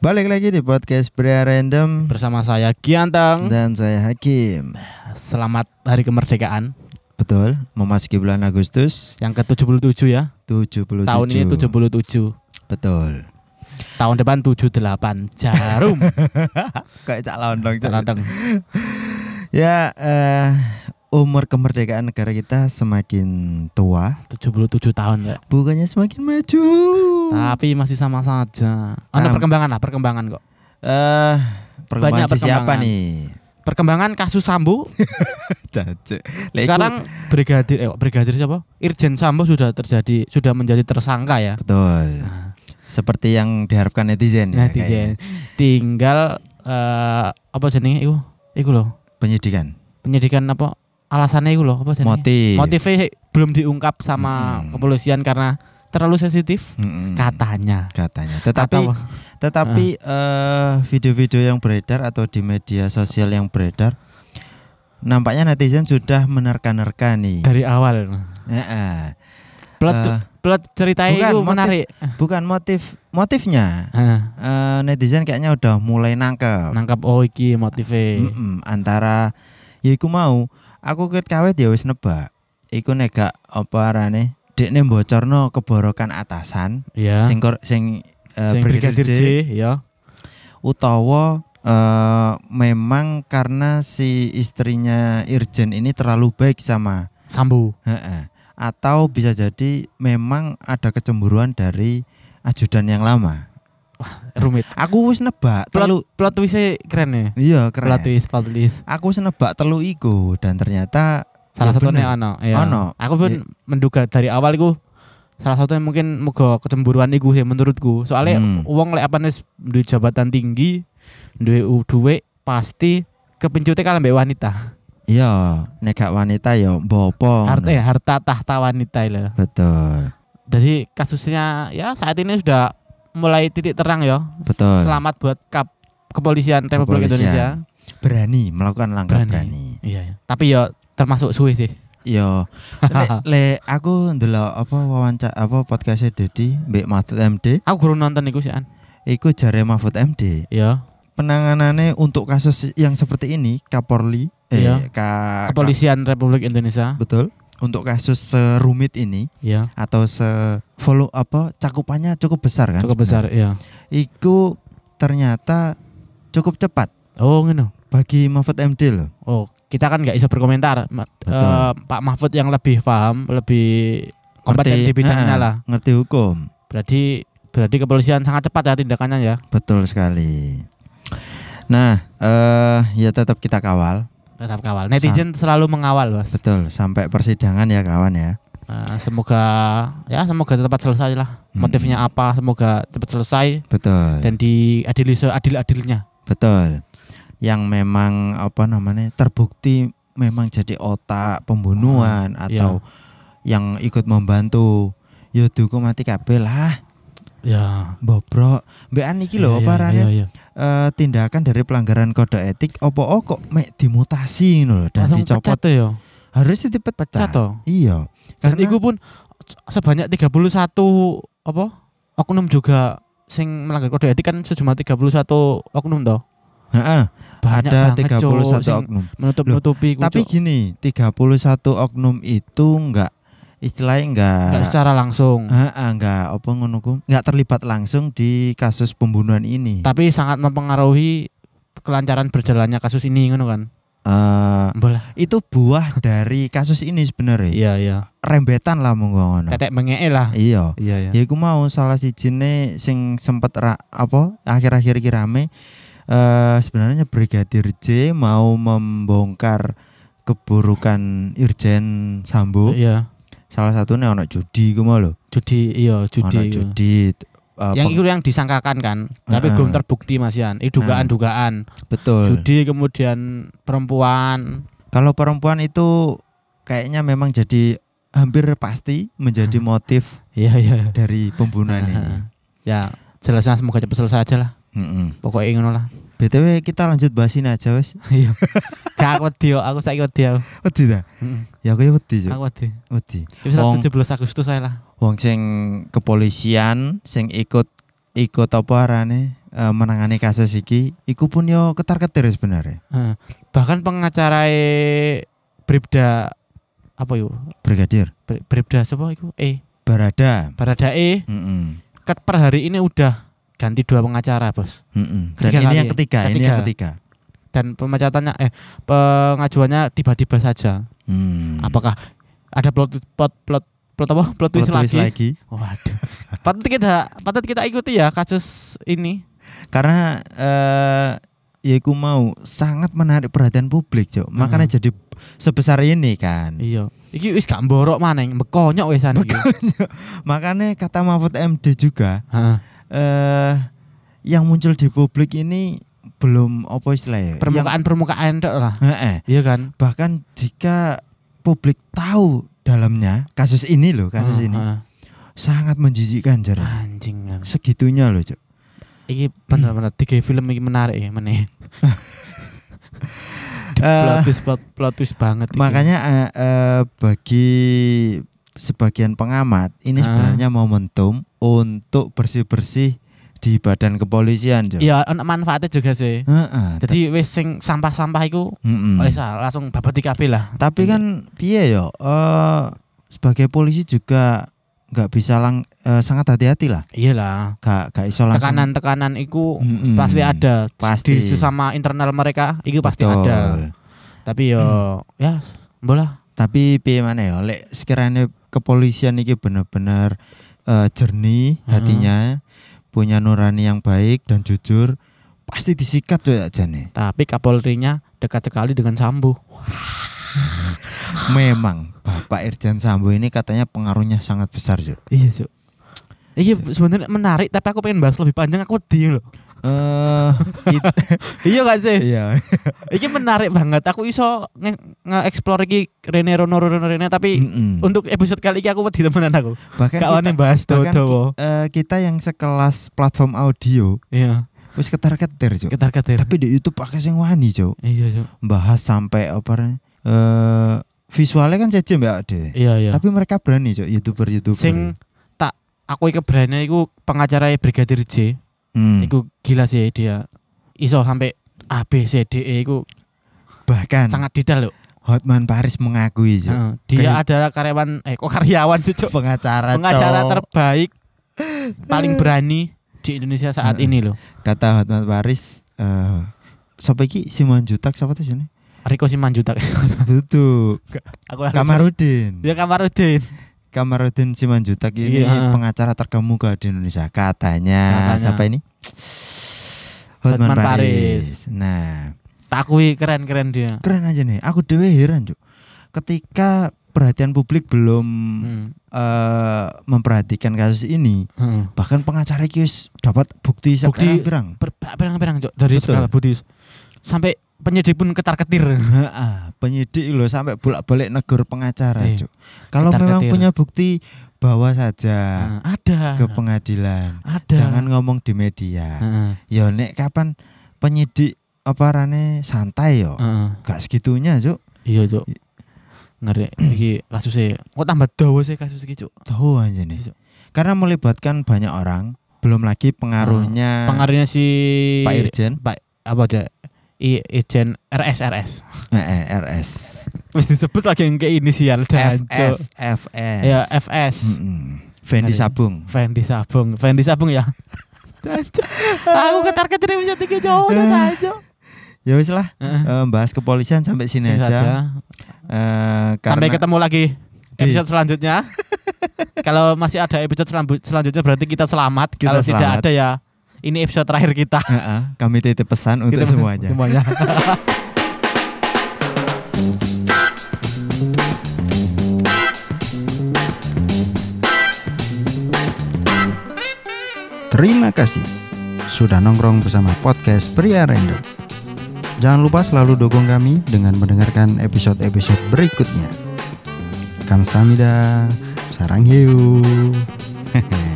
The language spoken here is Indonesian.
Balik lagi di podcast Pria Random bersama saya Giantang. dan saya Hakim. Selamat Hari Kemerdekaan Betul, memasuki bulan Agustus yang ke-77 ya. 77. Tahun ini 77. Betul. Tahun depan 78. Jarum. Kayak cak londong. Cak. Teranteng. Ya, eh, umur kemerdekaan negara kita semakin tua, 77 tahun ya. bukannya semakin maju. Tapi masih sama saja. Ada Tam- perkembangan lah, perkembangan kok. Eh, perkembangan Banyak si siapa perkembangan. nih? Perkembangan kasus Sambo sekarang brigadir eh brigadir siapa? Irjen Sambo sudah terjadi sudah menjadi tersangka ya. betul. Nah, Seperti yang diharapkan netizen ya. netizen. kayaknya. Tinggal eh apa jenenge iku? Iku loh. Penyidikan, Penyidikan apa? Alasannya iku loh, apa jenenge? motif. Motifnya belum diungkap sama Hmm. kepolisian karena terlalu sensitif Mm-mm. katanya. katanya. Tetapi Kata- Tetapi eh, video-video yang beredar atau di media sosial yang beredar nampaknya netizen sudah menerka-nerka nih. dari awal. Eh, eh. Plot Eh, plot ceritanya bukan, itu motif- menarik. bukan motif motifnya. Hah, Eh, netizen kayaknya udah mulai nangkep. nangkap oh iki motifnya. Mm-mm, antara ya iku mau aku ket kawet ya wis nebak. Iku nega apa arane? Dekne bocorno keborokan atasan Iya. sing kor- sing, eh, Sing Brigadir J. Ya. utawa eh, memang karena si istrinya Irjen ini terlalu baik sama Sambo. Heeh. atau bisa jadi memang ada kecemburuan dari ajudan yang lama. Rumit. Aku wis nebak telu Plot plot twistnya keren ya. iya Plot keren. twist, plot twist. Aku wis nebak telu iku dan ternyata Salah ya satunya ono, ya. Ono. Aku pun Ya. menduga dari awal iku salah satunya mungkin muga kecemburuan iku sih menurutku. Soalnya Hmm. wong lek apa nis duwe jabatan tinggi, duwe u- duwe pasti kepencutnya kalau mbak wanita. Iya, nek gak wanita ya bopo. harta ya harta tahta wanita lah. Betul. Jadi kasusnya ya saat ini sudah mulai titik terang ya. Betul. Selamat buat kap kepolisian Republik Kepolisian. Indonesia. Berani melakukan langkah Berani. berani. Iya, ya. Tapi ya termasuk suwe sih. Yo, le, le aku ndelok apa wawancara apa podcastnya Dedi Mbak Mahfud MD, Aku guru nonton iku sih an. iku jare Mahfud MD. Ya, Penanganannya untuk kasus yang seperti ini Kapolri eh Iya. ka, kepolisian Republik Indonesia. betul untuk kasus serumit ini Ya, atau se follow apa cakupannya cukup besar kan? cukup besar ya. Iku ternyata cukup cepat Oh, ngono. bagi Mahfud MD loh. Oh, kita kan nggak bisa berkomentar. Betul. eh, Pak Mahfud yang lebih paham, lebih kompeten di bidangnya ah, lah. Ngerti hukum. Berarti berarti kepolisian sangat cepat ya tindakannya ya. Betul sekali. Nah, eh ya tetap kita kawal. Tetap kawal. Netizen selalu mengawal, Bos. Betul, sampai persidangan ya kawan ya. Eh, semoga ya semoga cepat selesai lah. Hmm. Motifnya apa? Semoga cepat selesai Betul. dan diadili seadil-adilnya. Betul. Yang memang apa namanya? terbukti memang jadi otak pembunuhan Hmm, atau yang ikut membantu ya dihukum mati kabeh lah. Ya. Bobrok. Mbekan iki lho Iya, apa iya, arane, iya, iya. eh, tindakan dari pelanggaran kode etik opo oh kok mek dimutasi ngono lho dan Langsung dicopot pecat ya. harusnya dipecat. Pecat toh. Iya. Dan Karena itu pun sebanyak 31 apa? Oknum juga sing melanggar kode etik kan sejumlah 31 oknum toh. Heeh, Banyak ada banget 31 Cuk, sing oknum. menutup-nutupi Tapi Cuk. gini, 31 oknum itu enggak istilahnya enggak Nggak secara langsung. Heeh, enggak apa ngono enggak terlibat langsung di kasus pembunuhan ini. Tapi sangat mempengaruhi kelancaran berjalannya kasus ini ngono kan. Eh, Bola. itu buah dari kasus ini sebenarnya. Iya, iya. Rembetan lah monggo ngono. Tetek mengee lah. Iya. Iya, iya. Ya iku mau salah sijine sing sempet ra, apa akhir-akhir iki rame eh sebenarnya Brigadir J mau membongkar keburukan Irjen Sambo. Iya. Salah satunya ono judi ku mau lho. Judi, iya, Ono judi. iya. judi. eh, yang itu yang disangkakan kan, tapi Heeh. belum terbukti Masian. Itu dugaan-dugaan. betul. Judi kemudian perempuan. Kalau perempuan itu kayaknya memang jadi hampir pasti menjadi motif Iya, iya. dari pembunuhan ini. ya, jelasnya semoga cepat selesai aja lah. Mm-mm. Pokoknya ngono lah. BTW kita lanjut bahas ini aja wes. Iya. Gak aku wedi, aku saiki wedi aku. Wedi ta? Heeh. Ya aku ya wedi. Aku wedi. Wedi. Wis Wong- 17 Agustus saya lah. Wong sing kepolisian sing ikut ikut apa arane eh, menangani kasus iki iku pun yo ketar-ketir sebenarnya. Heeh. bahkan pengacara Bribda apa yuk Brigadir Bribda siapa iku eh Barada. Barada E Mm-mm. ket per hari ini udah ganti dua pengacara bos Mm-mm. Dan Ketiga ini kali yang ya? ketiga, ini Ketiga. yang ketiga. dan pemecatannya eh pengajuannya tiba-tiba saja Hmm. apakah ada plot plot plot plot apa plot twist Plot twist lagi? waduh patut kita patut kita ikuti ya kasus ini Karena eh ya iku mau sangat menarik perhatian publik, Cok. Makanya jadi sebesar ini kan. iya iki wis gak mborok maneng bekonyok wisan iki Makanya kata Mahfud MD juga Heeh. Eh yang muncul di publik ini belum apa istilahnya? Yang- permukaan permukaan tok lah Heeh. iya kan bahkan jika publik tahu dalamnya kasus ini loh kasus Heeh, ini heeh. sangat menjijikkan jar anjing kan segitunya loh cok iki bener-bener tiga film iki menarik ya meneh plot Eh, twist plot, plot twist banget makanya eh, eh, bagi sebagian pengamat ini Ah. sebenarnya momentum untuk bersih bersih di badan kepolisian cok iya ana manfaatnya juga sih. Heeh, jadi wis sing sampah-sampah iku wis ah, langsung babat di kabeh lah. Tapi kan piye yo? Eh sebagai polisi juga nggak bisa lang eh, sangat hati-hati lah. Iyalah. Gak gak iso langsung tekanan-tekanan iku Mm-mm. pasti ada. Pasti. di sesama internal mereka itu pasti Betul. ada. Tapi yo ya bola tapi piye mana ya lek sekiranya kepolisian ini bener-bener eh, jernih Hmm. hatinya punya nurani yang baik dan jujur pasti disikat tuh aja nih tapi Kapolrinya dekat sekali dengan Sambo memang Bapak Irjen Sambo ini katanya pengaruhnya sangat besar Cuk. iya cuk Iya sebenarnya menarik tapi aku pengen bahas lebih panjang aku di loh. Eh iya gak sih? iya Iki menarik banget. Aku iso nge- nge-explore iki Rene Rono Rono Rene tapi Mm-mm. untuk episode kali ini aku wedi temenan aku. bahkan kita, bahas dawa-dawa. ki- eh, kita yang sekelas platform audio Iya, wis ketar-ketir Cuk. ketar-ketir. tapi di YouTube pakai sing wani Cuk. Iya, Cuk. bahas sampai apa eh visualnya kan jajem ya deh Iya, iya. Tapi mereka berani cok youtuber-youtuber. Sing tak aku iki berani iku pengacara Brigadir J. Hmm. Iku gila sih dia. Iso sampai A B C D E iku bahkan sangat detail loh. Hotman Paris mengakui cok. Heeh. Dia adalah karyawan eh kok karyawan sih. Pengacara Pengacara Cok. terbaik paling berani di Indonesia saat Heeh. ini loh. Kata Hotman Paris eh siapa iki Simon Jutak siapa tuh sini? Riko Simanjutak. Betul. aku Kamarudin. Ya Kamarudin. Kamarudin Simanjutak ini Iya. pengacara terkemuka di Indonesia. Katanya, Katanya. siapa ini? Hotman, Hotman Paris. Nah, Tak akui keren-keren dia. keren aja nih. Aku dewe heran, Cuk. Ketika perhatian publik belum Hmm. eh, memperhatikan kasus ini, Heeh. bahkan pengacara iki wis dapat bukti Bukti- pirang Ber- Berang-berang Cok, dari Betul. segala budi sampai penyidik pun ketar-ketir. Heeh, penyidik loh sampai bolak-balik negur pengacara. Cuk. Kalau memang punya bukti bawa saja Nah, ada. ke pengadilan. ada. Jangan ngomong di media. Heeh. Ya nek kapan penyidik apa rane santai yo. Heeh. Gak segitunya, Cuk. Iya, Cok. Ngeri iki kasusnya. Kok tambah dawa sih kasus iki, Cok. Tahu aja nih. Iya. Karena melibatkan banyak orang, belum lagi pengaruhnya Pengaruhnya si Pak Irjen, Pak apa aja? I Irjen RS RS. eh, eh, RS, Wis disebut lagi yang ke inisial dan FS, FS. Ya FS. Mm-mm. Fendi Ngeri. Sabung. Fendi Sabung, Fendi Sabung ya. Aku ketar ketir bisa tiga jauh udah aja. Ya wis lah, eh, bahas kepolisian sampai sini aja. Eh, Sampai ketemu lagi Di- episode selanjutnya. Kalau masih ada episode selanjut- selanjutnya berarti kita selamat. Kita Kalau tidak ada ya ini episode terakhir kita. Heeh, kami titip pesan untuk Kita- semuanya. Semuanya. Terima kasih sudah nongkrong bersama podcast Pria Random. Jangan lupa selalu dukung kami dengan mendengarkan episode-episode berikutnya. Kamsahamnida, sarang hiu.